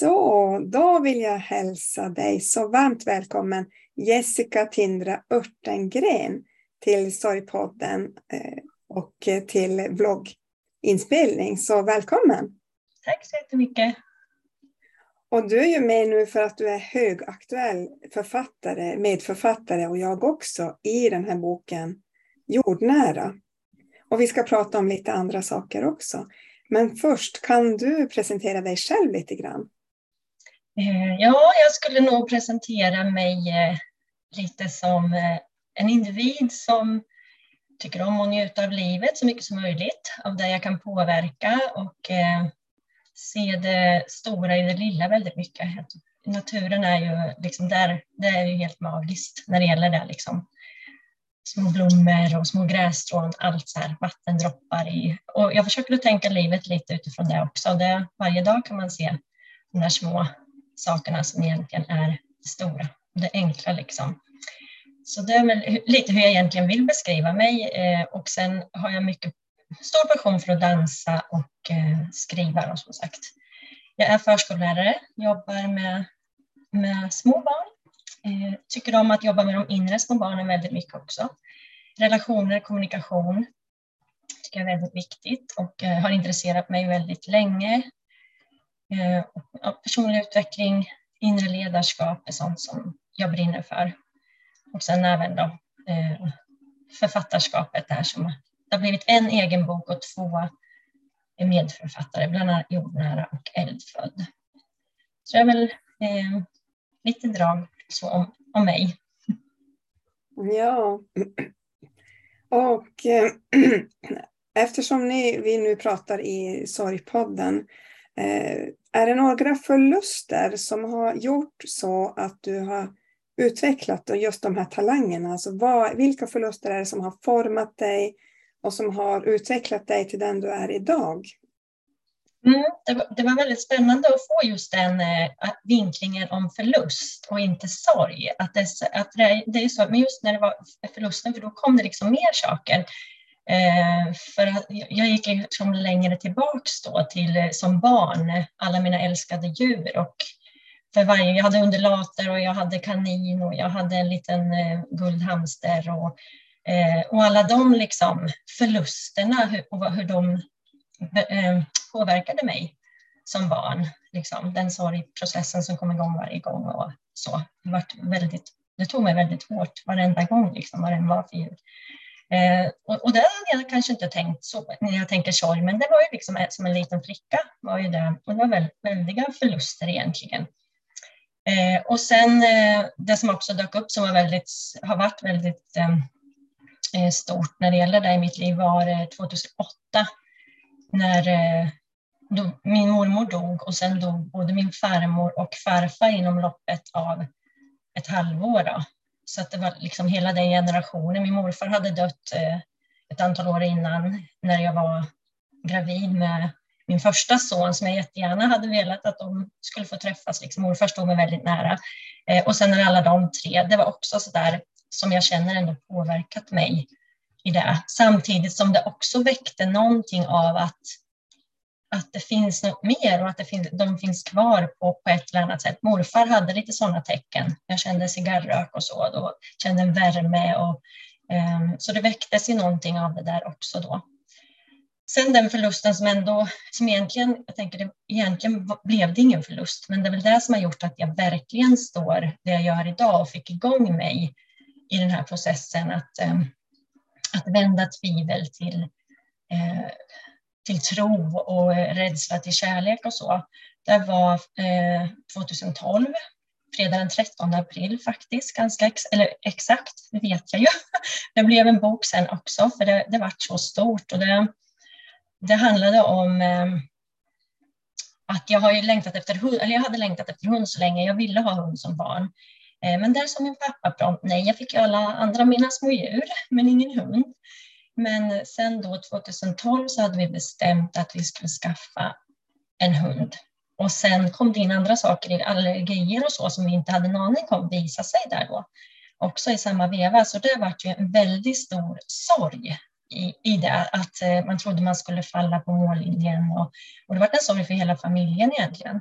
Så, då vill jag hälsa dig så varmt välkommen Jessica Tindra Örtengren till Sorgpodden eh, och till vlogginspelning. Så välkommen! Tack så jättemycket! Och du är ju med nu för att du är högaktuell författare, medförfattare och jag också i den här boken Jordnära. Och vi ska prata om lite andra saker också. Men först, kan du presentera dig själv lite grann? Eh, ja, jag skulle nog presentera mig eh, lite som eh, en individ som tycker om att njuta av livet så mycket som möjligt, av det jag kan påverka och se det stora i det lilla väldigt mycket. Naturen är ju liksom där, det är ju helt magiskt när det gäller det liksom små blommor och små grässtrån, allt så här, vattendroppar i. Och jag försöker att tänka livet lite utifrån det också. Det, varje dag kan man se de där små sakerna som egentligen är det stora, det enkla liksom. Så det är väl lite hur jag egentligen vill beskriva mig eh, och sen har jag mycket stor passion för att dansa och eh, skriva som sagt. Jag är förskollärare, jobbar med, med små barn Eh, tycker om att jobba med de inre små barnen väldigt mycket också. Relationer, kommunikation tycker jag är väldigt viktigt och eh, har intresserat mig väldigt länge. Eh, personlig utveckling, inre ledarskap är sånt som jag brinner för. Och sen även då eh, författarskapet där som det har blivit en egen bok och två medförfattare, bland annat Jordnära och Eldfödd. Så det är väl eh, lite drag så om, om mig. Ja, och eh, eftersom ni, vi nu pratar i Sorgpodden, eh, är det några förluster som har gjort så att du har utvecklat just de här talangerna? Alltså vad, vilka förluster är det som har format dig och som har utvecklat dig till den du är idag? Mm, det, var, det, var, väldigt spännande att få just den eh, vinklingen om förlust och inte sorg. Att det, att det, det är så, men just när det var förlusten, för då kom det liksom mer saker. Eh, för att jag gick liksom längre tillbaks då till eh, som barn, alla mina älskade djur och för varje, jag hade undulater och jag hade kanin och jag hade en liten eh, guldhamster och, eh, och alla de liksom förlusterna hur, och hur de Eh, påverkade mig som barn. Liksom, den sorgprocessen som kom igång varje gång och så. Det, var väldigt, det tog mig väldigt hårt varenda gång, liksom, vad den var för djur. Eh, och, och det hade jag kanske inte tänkt så när jag tänker sorg, men det var ju liksom som en liten flicka. Var ju det, och det var väldigt, väldiga förluster egentligen. Eh, och sen eh, det som också dök upp som var väldigt, har varit väldigt ehm, eh, stort när det gäller det i mitt liv var eh, 2008 när eh, då, min mormor dog och sen dog både min farmor och farfar inom loppet av ett halvår. Då. Så att det var liksom hela den generationen. Min morfar hade dött eh, ett antal år innan när jag var gravid med min första son som jag jättegärna hade velat att de skulle få träffas. Liksom. Morfar stod mig väldigt nära. Eh, och sen alla de tre, det var också så där som jag känner ändå påverkat mig i det. Samtidigt som det också väckte någonting av att, att det finns något mer och att det finns, de finns kvar på, på ett eller annat sätt. Morfar hade lite sådana tecken. Jag kände cigarrök och så, då kände en värme. Och, um, så det väcktes i någonting av det där också då. Sen den förlusten som ändå, som egentligen, jag tänker det, egentligen blev det ingen förlust, men det är väl det som har gjort att jag verkligen står där jag gör idag och fick igång mig i den här processen att um, att vända tvivel till, eh, till tro och eh, rädsla till kärlek och så. Det var eh, 2012, fredag den 13 april faktiskt, ganska ex eller exakt, det vet jag ju. Det blev en bok sen också, för det, det var så stort och det, det handlade om eh, att jag har ju längtat efter hund, eller jag hade längtat efter hund så länge. Jag ville ha hund som barn. Eh, men där sa min pappa prompt nej, jag fick ju alla andra mina små djur, men ingen hund. Men sen då 2012 så hade vi bestämt att vi skulle skaffa en hund. Och sen kom det in andra saker, allergier och så, som vi inte hade en aning om visa sig där då. Också i samma veva, så det var ju en väldigt stor sorg i, i det, att eh, man trodde man skulle falla på mållinjen och, och det var en sorg för hela familjen egentligen.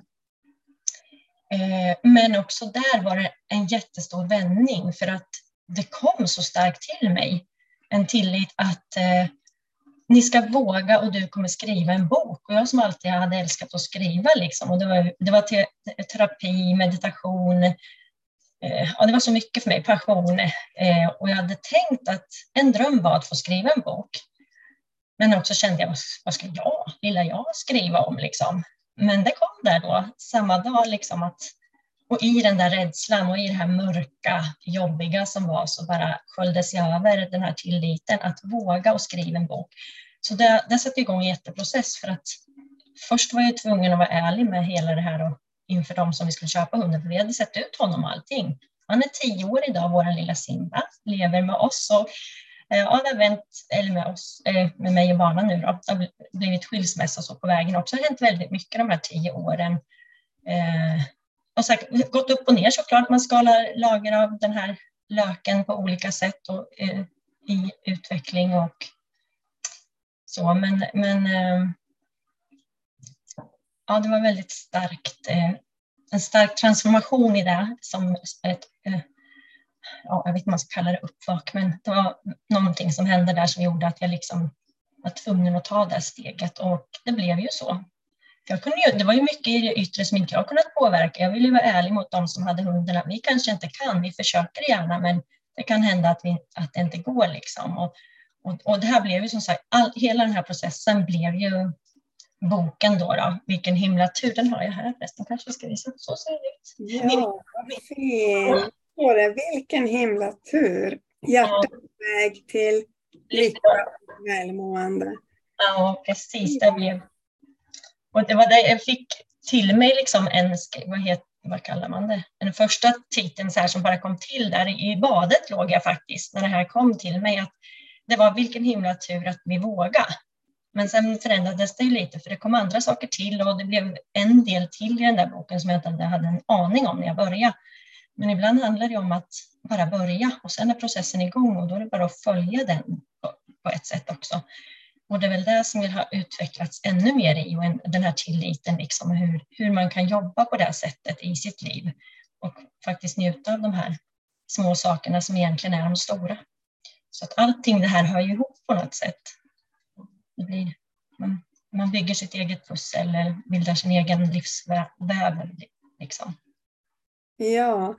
Eh, men också där var det en jättestor vändning för att det kom så starkt till mig. En tillit att eh, ni ska våga och du kommer skriva en bok. Och jag som alltid hade älskat att skriva, liksom, och det var, det var te terapi, meditation, eh, ja, det var så mycket för mig, passion. Eh, och jag hade tänkt att en dröm var att få skriva en bok. Men också kände jag, vad ska jag, lilla jag, skriva om? Liksom? Men det kom där då, samma dag, liksom att, och i den där rädslan och i det här mörka, jobbiga som var så bara sköljdes jag över den här tilliten att våga och skriva en bok. Så det, det satte igång en jätteprocess för att först var jag tvungen att vara ärlig med hela det här och inför dem som vi skulle köpa hunden, för vi hade sett ut honom och allting. Han är tio år idag, vår lilla Simba, lever med oss och eh, ja, det har vänt, eller med oss, eh, med mig och barnen nu då, det har blivit skilsmässa och så på vägen också. Det har hänt väldigt mycket de här tio åren. Eh, och sagt, gått upp och ner såklart. Man skalar lager av den här löken på olika sätt och, eh, i utveckling och så. Men, men eh, ja, det var väldigt starkt, eh, en stark transformation i det som ett, eh, ja, jag vet inte om man ska kalla det uppvak, men det var någonting som hände där som gjorde att jag liksom var tvungen att ta det steget och det blev ju så. Jag kunde ju, det var ju mycket i det yttre som inte jag kunnat påverka. Jag ville vara ärlig mot dem som hade hundarna. Vi kanske inte kan, vi försöker gärna, men det kan hända att, vi, att det inte går. Liksom. Och, och, och det här blev ju som sagt, all, hela den här processen blev ju boken då, då. Vilken himla tur, den har jag här förresten, kanske ska visa. Så ser det ut. Ja, vad fint. Vilken himla tur. Hjärtat ja. väg till lycka och välmående. Ja, precis. Det blev och det var det jag fick till mig liksom en, vad, heter, vad kallar man det, den första titeln så här som bara kom till där i badet låg jag faktiskt när det här kom till mig att det var vilken himla tur att vi vågade. Men sen förändrades det lite för det kom andra saker till och det blev en del till i den där boken som jag inte hade en aning om när jag började. Men ibland handlar det om att bara börja och sen är processen igång och då är det bara att följa den på ett sätt också. Och det är väl det som har utvecklats ännu mer i och den här tilliten, liksom, hur, hur man kan jobba på det sättet i sitt liv och faktiskt njuta av de här små sakerna som egentligen är de stora. Så att allting det här hör ju ihop på något sätt. Det blir, man, man bygger sitt eget pussel eller bildar sin egen livsväv. Liksom. Ja,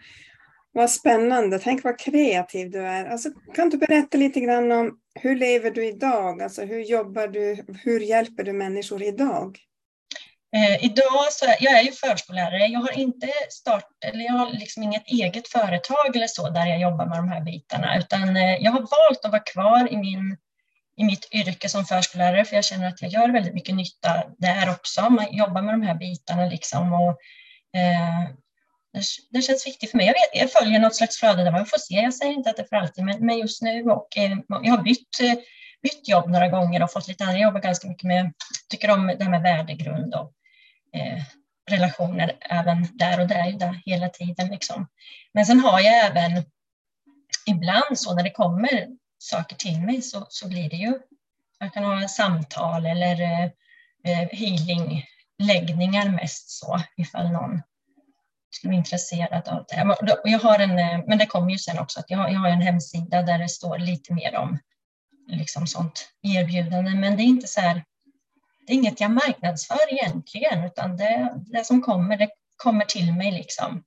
vad spännande. Tänk vad kreativ du är. Alltså, kan du berätta lite grann om hur lever du idag? Alltså, hur jobbar du? Hur hjälper du människor idag? Eh, idag så jag är ju förskollärare. Jag har inte start, eller jag har liksom inget eget företag eller så där jag jobbar med de här bitarna, utan eh, jag har valt att vara kvar i, min, i mitt yrke som förskollärare, för jag känner att jag gör väldigt mycket nytta där också. Man jobbar med de här bitarna liksom och eh, det, känns viktigt för mig. Jag, vet, jag följer något slags flöde där man får se. Jag säger inte att det är för alltid, men, men just nu och eh, jag har bytt, eh, bytt jobb några gånger och fått lite andra. jobb, ganska mycket med, tycker om det här med värdegrund och eh, relationer även där och där, där hela tiden. Liksom. Men sen har jag även ibland så när det kommer saker till mig så, så blir det ju, jag kan ha samtal eller eh, eh healingläggningar mest så ifall någon skulle vara intresserad av det. Jag har en, eh, men det kommer ju sen också att jag har, jag har en hemsida där det står lite mer om liksom sånt erbjudande, men det är inte så här, det är inget jag marknadsför egentligen, utan det, det som kommer, det kommer till mig liksom.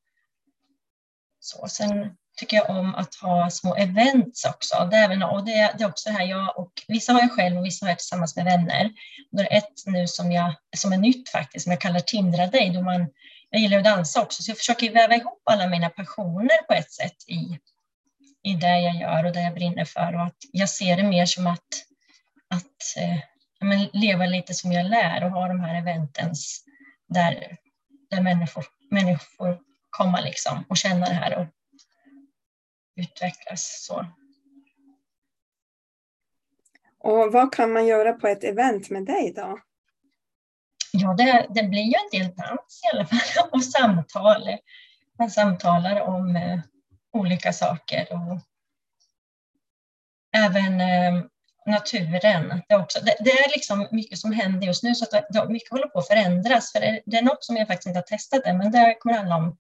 Så, sen tycker jag om att ha små events också. Det är, även, och det, det är också här jag och vissa har jag själv och vissa har jag tillsammans med vänner. Och det är ett nu som, jag, som är nytt faktiskt, som jag kallar Tindra dig, då man jag gillar att dansa också, så jag försöker väva ihop alla mina passioner på ett sätt i, i det jag gör och det jag brinner för. Och att jag ser det mer som att, att eh, men, leva lite som jag lär och ha de här eventens där, där människor, människor komma liksom och känna det här och utvecklas. Så. Och vad kan man göra på ett event med dig då? Ja, det, det blir ju en del dans i alla fall och samtal. Man samtalar om eh, olika saker och även eh, naturen. Det är, också, det, det, är liksom mycket som händer just nu, så att det, mycket håller på att förändras. För det, det, är något som jag faktiskt inte har testat än, men det kommer handla om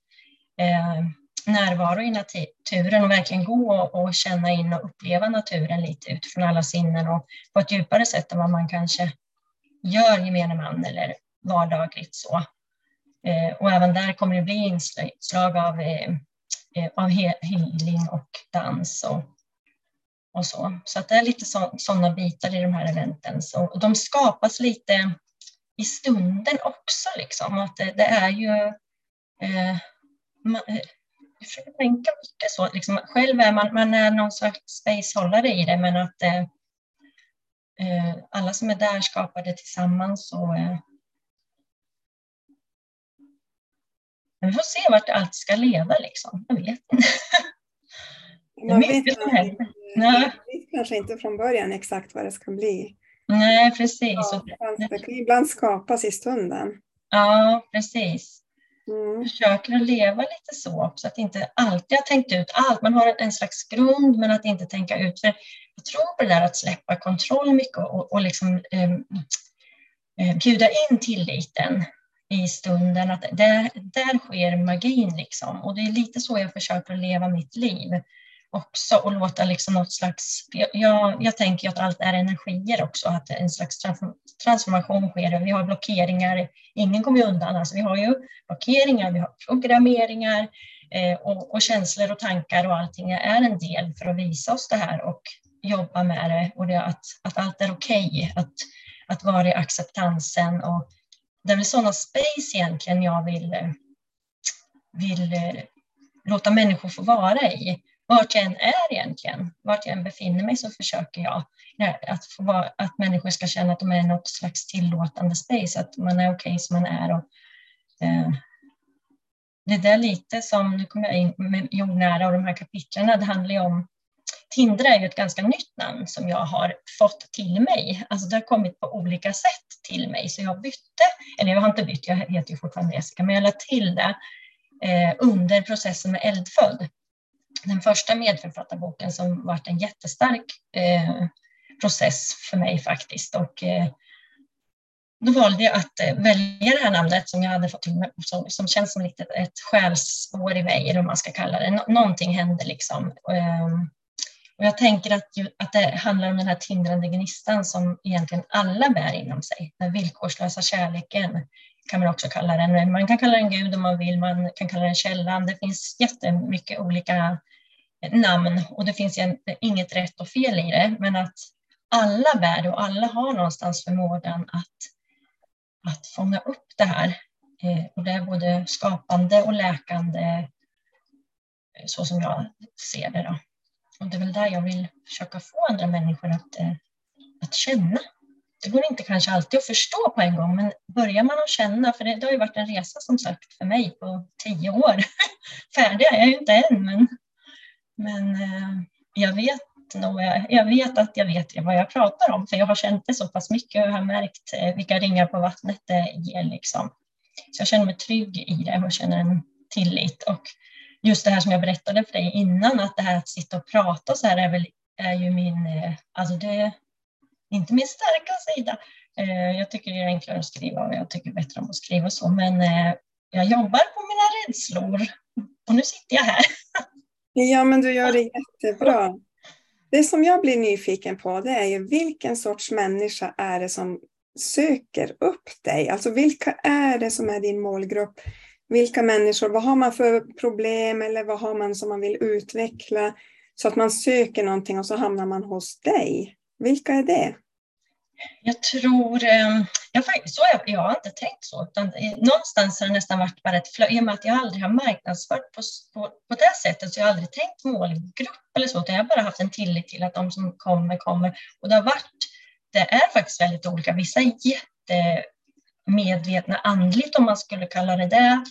eh, närvaro i naturen och verkligen gå och, och, känna in och uppleva naturen lite utifrån alla sinnen och på ett djupare sätt än vad man kanske gör gemene man eller vardagligt så. Eh, och även där kommer det bli inslag av, eh, eh av healing och dans och, och så. Så att det är lite sådana bitar i de här eventen. Så, och de skapas lite i stunden också. Liksom. Att det, det är ju... Eh, man, eh, jag försöker tänka mycket så. Liksom, själv är man, man är någon slags spacehållare i det, men att eh, eh alla som är där skapar det tillsammans. Och, eh, vi får se vart allt ska leda. Liksom. Jag vet inte. Man vet, kanske, Nej. vet kanske inte från början exakt vad det ska bli. Nej, precis. Ja, det kan ibland skapas i stunden. Ja, precis. Mm. Försöker att leva lite så också, att inte alltid ha tänkt ut allt. Man har en slags grund, men att inte tänka ut. För jag tror på det där att släppa kontroll mycket och, och liksom, eh, bjuda in tilliten i stunden. Att där, där sker magin liksom. Och det är lite så jag försöker leva mitt liv också och låta liksom något slags... Jag, jag tänker att allt är energier också, att en slags transformation sker. Vi har blockeringar, ingen kommer undan. Alltså vi har ju blockeringar, vi har programmeringar eh, och, och, känslor och tankar och allting är en del för att visa oss det här och jobba med det och det att, att allt är okej, okay, att, att vara i acceptansen och det är väl sådana space egentligen jag vill, eh, vill eh, låta människor få vara i vart jag än är egentligen, vart jag än befinner mig så försöker jag att, få vara, att människor ska känna att de är i något slags tillåtande space, att man är okej okay som man är. Och, eh, det är lite som, nu kommer jag in med jordnära och de här kapitlen, det handlar ju om Tindra är ju ett ganska nytt namn som jag har fått till mig. Alltså det har kommit på olika sätt till mig, så jag bytte, eller jag har inte bytt, jag heter ju fortfarande Jessica, men jag lade till det eh, under processen med Eldfödd den första medförfattarboken som varit en jättestark eh, process för mig faktiskt. Och, eh, då valde jag att eh, välja det här namnet som jag hade fått till som, som känns som lite ett själsspår i mig, eller vad man ska kalla det. Nå någonting hände liksom. Ehm, och jag tänker att, att det handlar om den här tindrande gnistan som egentligen alla bär inom sig. Den villkorslösa kärleken kan man också kalla den. Man kan kalla den Gud om man vill, man kan kalla den källan. Det finns jättemycket olika namn och det finns inget rätt och fel i det, men att alla bär det och alla har någonstans förmågan att, att fånga upp det här. Eh, och det är både skapande och läkande, eh, så som jag ser det. Då. Och det är väl där jag vill försöka få andra människor att, eh, att känna. Det går inte kanske alltid att förstå på en gång, men börjar man att känna, för det, det har ju varit en resa som sagt för mig på tio år. Färdig är jag ju inte än, men men eh, jag vet nog, jag vet att jag vet vad jag pratar om, för jag har känt det så pass mycket och har märkt eh, vilka ringar på vattnet det ger. Liksom. Så jag känner mig trygg i det och känner en tillit. Och just det här som jag berättade för dig innan, att det här att sitta och prata så här är, väl, är ju min, eh, alltså det är inte min starka sida. Jag tycker det är enklare att skriva och jag tycker bättre om att skriva så, men jag jobbar på mina rädslor och nu sitter jag här. Ja, men du gör det jättebra. Det som jag blir nyfiken på det är ju vilken sorts människa är det som söker upp dig? Alltså vilka är det som är din målgrupp? Vilka människor, vad har man för problem eller vad har man som man vill utveckla? Så att man söker någonting och så hamnar man hos dig. Vilka är det? Jag tror, ehm, jag, så jag, jag har inte tänkt så, utan någonstans har det nästan varit bara ett flöde, i och med att jag aldrig har marknadsfört på, på, på det sättet, så jag har aldrig tänkt målgrupp eller så, utan jag har bara haft en tillit till att de som kommer, kommer. Och det har varit, det är faktiskt väldigt olika. Vissa är jättemedvetna andligt, om man skulle kalla det det.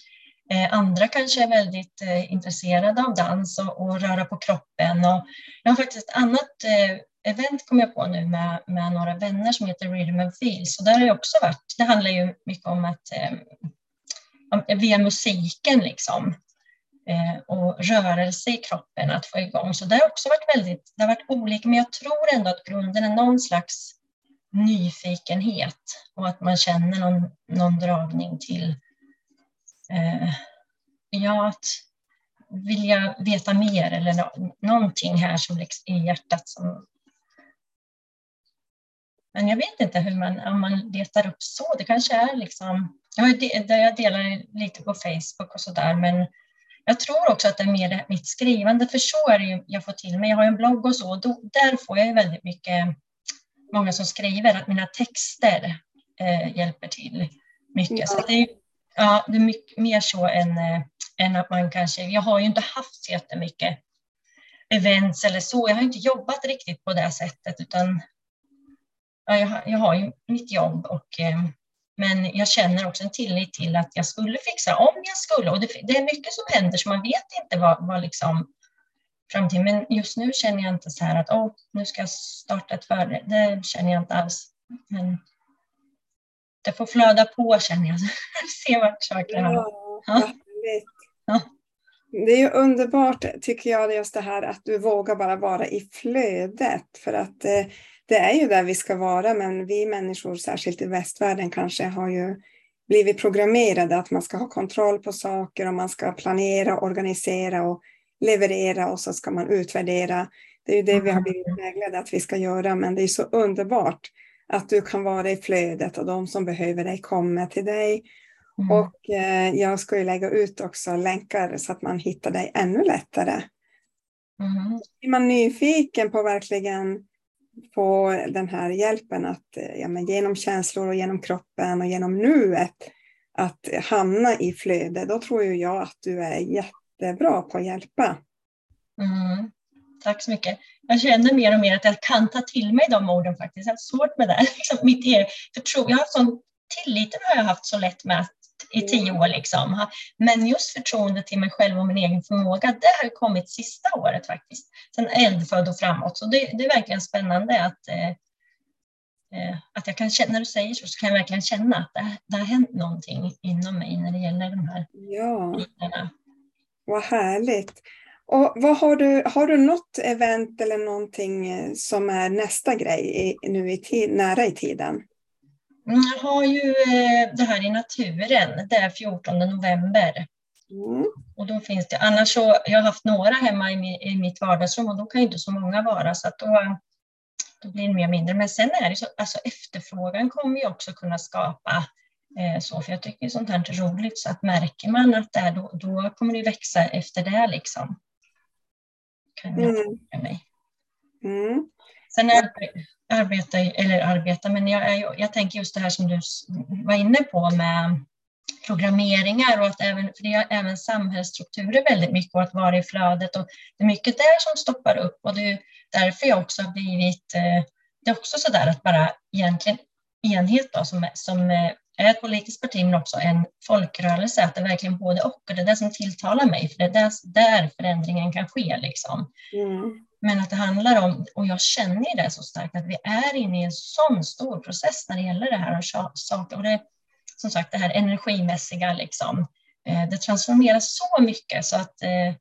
Eh, andra kanske är väldigt eh, intresserade av dans och, och röra på kroppen. Och jag har faktiskt ett annat eh, event kom jag på nu med, med några vänner som heter Rhythm and Feel. Så där har jag också varit. Det handlar ju mycket om att eh, via musiken liksom eh, och rörelse i kroppen att få igång. Så det har också varit väldigt, det har varit olika, men jag tror ändå att grunden är någon slags nyfikenhet och att man känner någon, någon dragning till ja, att vilja veta mer eller no någonting här som liksom i hjärtat som men jag vet inte hur man, om man letar upp så. Det kanske är liksom, jag, där jag delar lite på Facebook och sådär, men jag tror också att det är mer mitt skrivande, för så är det ju jag får till mig. Jag har en blogg och så, och då, där får jag väldigt mycket, många som skriver att mina texter eh, hjälper till mycket. Ja. Så det är, ja, det är mycket mer så än, eh, än att man kanske, jag har ju inte haft så jättemycket events eller så, jag har inte jobbat riktigt på det sättet, utan ja, jag, har, jag har ju mitt jobb och eh, men jag känner också en tillit till att jag skulle fixa om jag skulle. Och det, det är mycket som händer så man vet inte vad, vad liksom framtiden. Men just nu känner jag inte så här att oh, nu ska jag starta ett företag. Det känner jag inte alls. Men det får flöda på känner jag. Se vart sakerna ja, ja. ja. Det är ju underbart tycker jag just det här att du vågar bara vara i flödet. För att eh, det är ju där vi ska vara, men vi människor, särskilt i västvärlden, kanske har ju blivit programmerade att man ska ha kontroll på saker och man ska planera, organisera och leverera och så ska man utvärdera. Det är ju det vi har blivit mm. vägledda att vi ska göra, men det är så underbart att du kan vara i flödet och de som behöver dig kommer till dig. Mm. Och eh, jag ska ju lägga ut också länkar så att man hittar dig ännu lättare. Mm. Är man nyfiken på verkligen få den här hjälpen att eh, ja, men genom känslor och genom kroppen och genom nuet att hamna i flöde, då tror jag att du är jättebra på att hjälpa. Mm. Tack så mycket. Jag känner mer och mer att jag kan ta till mig de orden faktiskt. Jag har svårt med det. Liksom mitt förtro, jag har sån tilliten har jag haft så lätt med i tio år. Liksom. Men just förtroende till mig själv och min egen förmåga, det har kommit sista året faktiskt. Sen eldfödd och framåt. Så det, det är verkligen spännande att, eh, eh, att jag kan känna, när du säger så, så kan jag verkligen känna att det, det har hänt någonting inom mig när det gäller de här ja. bitarna. Vad härligt. Och vad har, du, har du något event eller någonting eh, som är nästa grej i, nu i tid, nära i tiden? Mm, jag har ju eh, det här i naturen, det är 14 november. Mm. Och då finns det, annars så, jag har haft några hemma i, i mitt vardagsrum och då kan inte så många vara så att då, då blir det mer mindre. Men sen är det så, alltså efterfrågan kommer ju också kunna skapa eh, så, för jag tycker sånt här är roligt så att märker man att det är då, då kommer det växa efter det liksom. Kan jag mm. mig. Mm. Sen är, arbeta, eller arbeta, men jag, jag tänker just det här som du var inne på med programmeringar och att även, för det är även samhällsstrukturer väldigt mycket och att vara i flödet och det är mycket där som stoppar upp och det är därför jag också har blivit, eh, det är också så där att bara egentligen enhet då, som, som är ett politiskt parti men också en folkrörelse, att det är verkligen både och och det är det som tilltalar mig, för det är där, där förändringen kan ske liksom. Mm. Men att det handlar om, och jag känner det så starkt, att vi är inne i en sån stor process när det gäller det här och saker. Och det, som sagt, det här energimässiga, liksom, eh, det transformeras så mycket så att eh,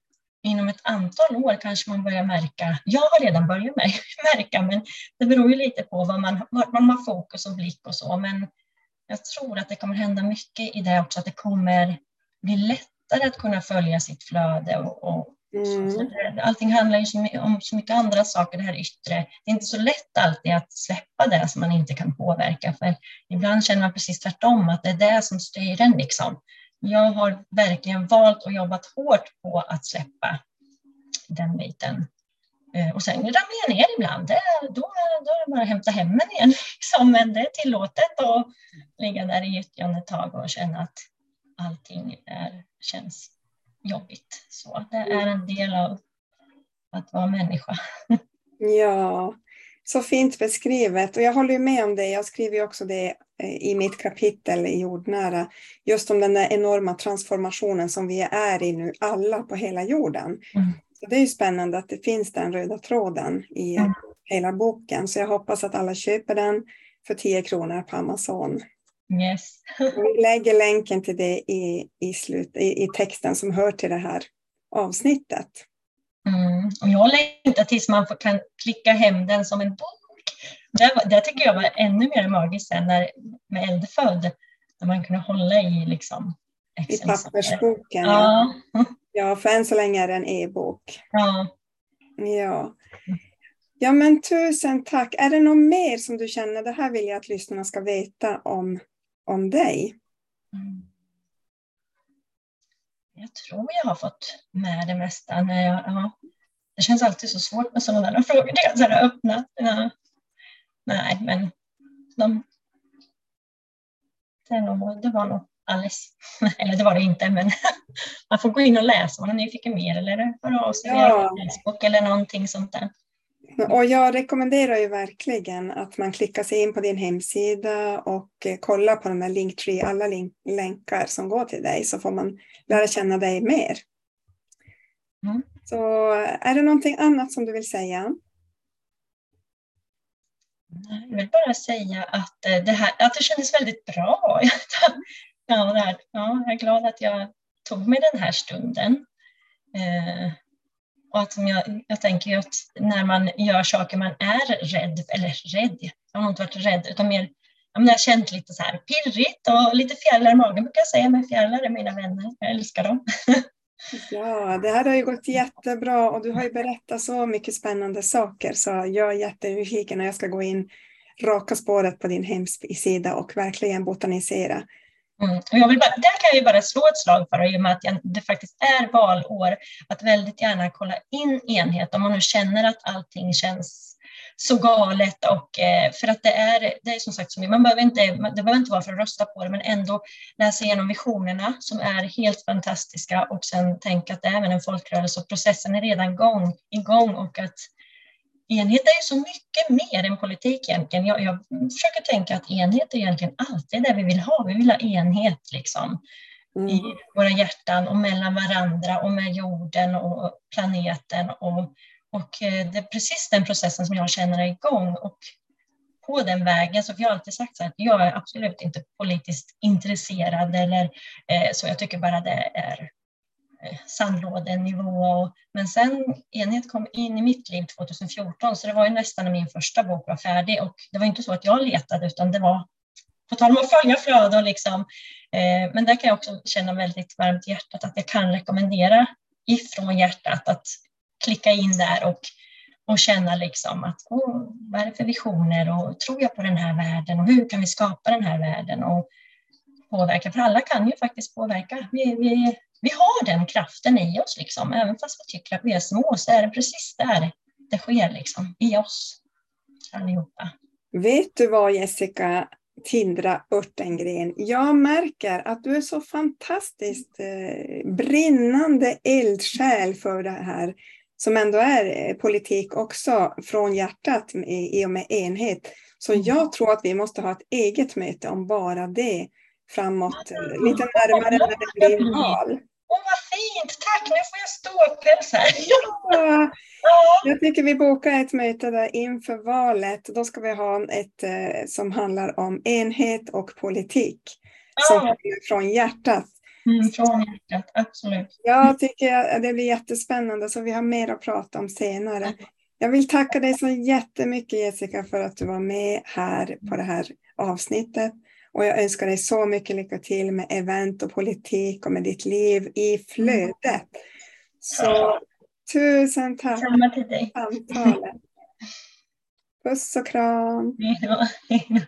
inom ett antal år kanske man börjar märka, jag har redan börjat märka, men det beror ju lite på vad man, vart man har fokus och blick och så. Men jag tror att det kommer hända mycket i det också, att det kommer bli lättare att kunna följa sitt flöde och, och Mm. Allting handlar ju om så mycket andra saker, det här yttre. Det är inte så lätt alltid att släppa det som man inte kan påverka, för ibland känner man precis tvärtom, att det är det som styr en. Liksom. Jag har verkligen valt och jobbat hårt på att släppa den biten. Eh, och sen ramlar jag ner ibland, det, då, då är det bara att hämta hem den igen. Liksom. Men det är tillåtet att ligga där i gyttjan ett tag och känna att allting är, känns jobbigt. Så det är en del av att vara människa. Ja, så fint beskrivet. Och jag håller med om det. Jag skriver också det eh, i mitt kapitel i jordnära. Just om den där enorma transformationen som vi är i nu, alla på hela jorden. Mm. Så Det är spännande att det finns den röda tråden i mm. hela boken. Så jag hoppas att alla köper den för 10 kronor på Amazon. Yes. Vi lägger länken till det i, i, slut, i, i texten som hör till det här avsnittet. Mm. Och jag längtar tills man kan klicka hem den som en bok. Det, det tycker jag var ännu mer magiskt sen när, med Eldfödd, när man kunde hålla i liksom I pappersboken, ja. ja. Ja, för än så länge är det en e-bok. Ja. Ja. Ja, men tusen tack. Är det något mer som du känner, det här vill jag att lyssnarna ska veta om, om dig? Mm. Jag tror jag har fått med det mesta. När jag, ja. Det känns alltid så svårt med sådana där frågor. Det är så här öppna. Ja. Nej, men de, det, nog, det var nog alldeles, eller det var det inte, men man får gå in och läsa om man är nyfiken mer eller höra av sig via Facebook eller någonting sånt där. Och jag rekommenderar ju verkligen att man klickar sig in på din hemsida och eh, kollar på de här Linktree, alla link länkar som går till dig så får man lära känna dig mer. Mm. Så är det någonting annat som du vill säga? Jag vill bara säga att eh, det, här, att det kändes väldigt bra. Ja, där. ja, jag är glad att jag tog mig den här stunden. Eh, och att jag, jag tänker att när man gör saker man är rädd, eller rädd, jag har nog inte varit rädd, utan mer jag har känt lite så här pirrigt och lite fjärilar i magen brukar jag säga, men fjärilar är mina vänner, jag älskar dem. Ja, det här har ju gått jättebra och du har ju berättat så mycket spännande saker så jag är jättenyfiken och jag ska gå in raka spåret på din hemsida och verkligen botanisera. Mm. Och jag vill bara, där kan jag bara slå ett slag för, i och med att det faktiskt är valår, att väldigt gärna kolla in enhet om man nu känner att allting känns så galet och eh, för att det är, det är som sagt, man behöver inte, det behöver inte vara för att rösta på det, men ändå läsa igenom visionerna som är helt fantastiska och sen tänka att det är även en folkrörelse och processen är redan igång, igång och att enhet är så mycket mer än politik egentligen. Jag, jag försöker tänka att enhet är egentligen alltid det vi vill ha. Vi vill ha enhet liksom mm. i våra hjärtan och mellan varandra och med jorden och planeten. Och, och eh, det är precis den processen som jag känner är igång. Och på den vägen, så har jag alltid sagt så att jag är absolut inte politiskt intresserad eller eh, så. Jag tycker bara det är Eh, sandlådenivå. Men sen Enhet kom in i mitt liv 2014, så det var ju nästan när min första bok var färdig. Och det var inte så att jag letade, utan det var på tal om att följa flöden, liksom. Eh, men där kan jag också känna väldigt varmt i hjärtat att jag kan rekommendera ifrån hjärtat att klicka in där och, och känna liksom att oh, vad är det för visioner och tror jag på den här världen och hur kan vi skapa den här världen och påverka? För alla kan ju faktiskt påverka. Vi, vi vi har den kraften i oss, liksom. även fast vi tycker att vi är små så är det precis där det sker, liksom, i oss allihopa. Vet du vad Jessica Tindra Örtengren, jag märker att du är så fantastiskt eh, brinnande eldsjäl för det här som ändå är eh, politik också från hjärtat i, och med enhet. Så mm. jag tror att vi måste ha ett eget möte om bara det framåt, mm. lite närmare när det blir val. Fint! Tack, nu får jag ståpäls här. Ja, jag tycker vi bokar ett möte där inför valet. Då ska vi ha ett eh, som handlar om enhet och politik. Ja. Som kommer från hjärtat. Mm, från hjärtat, absolut. Jag tycker det blir jättespännande, så vi har mer att prata om senare. Jag vill tacka dig så jättemycket Jessica för att du var med här på det här avsnittet. Och jag önskar dig så mycket lycka till med event och politik och med ditt liv i flödet. Så tusen tack Samma till dig. för samtalet. Puss och kram. Hej då.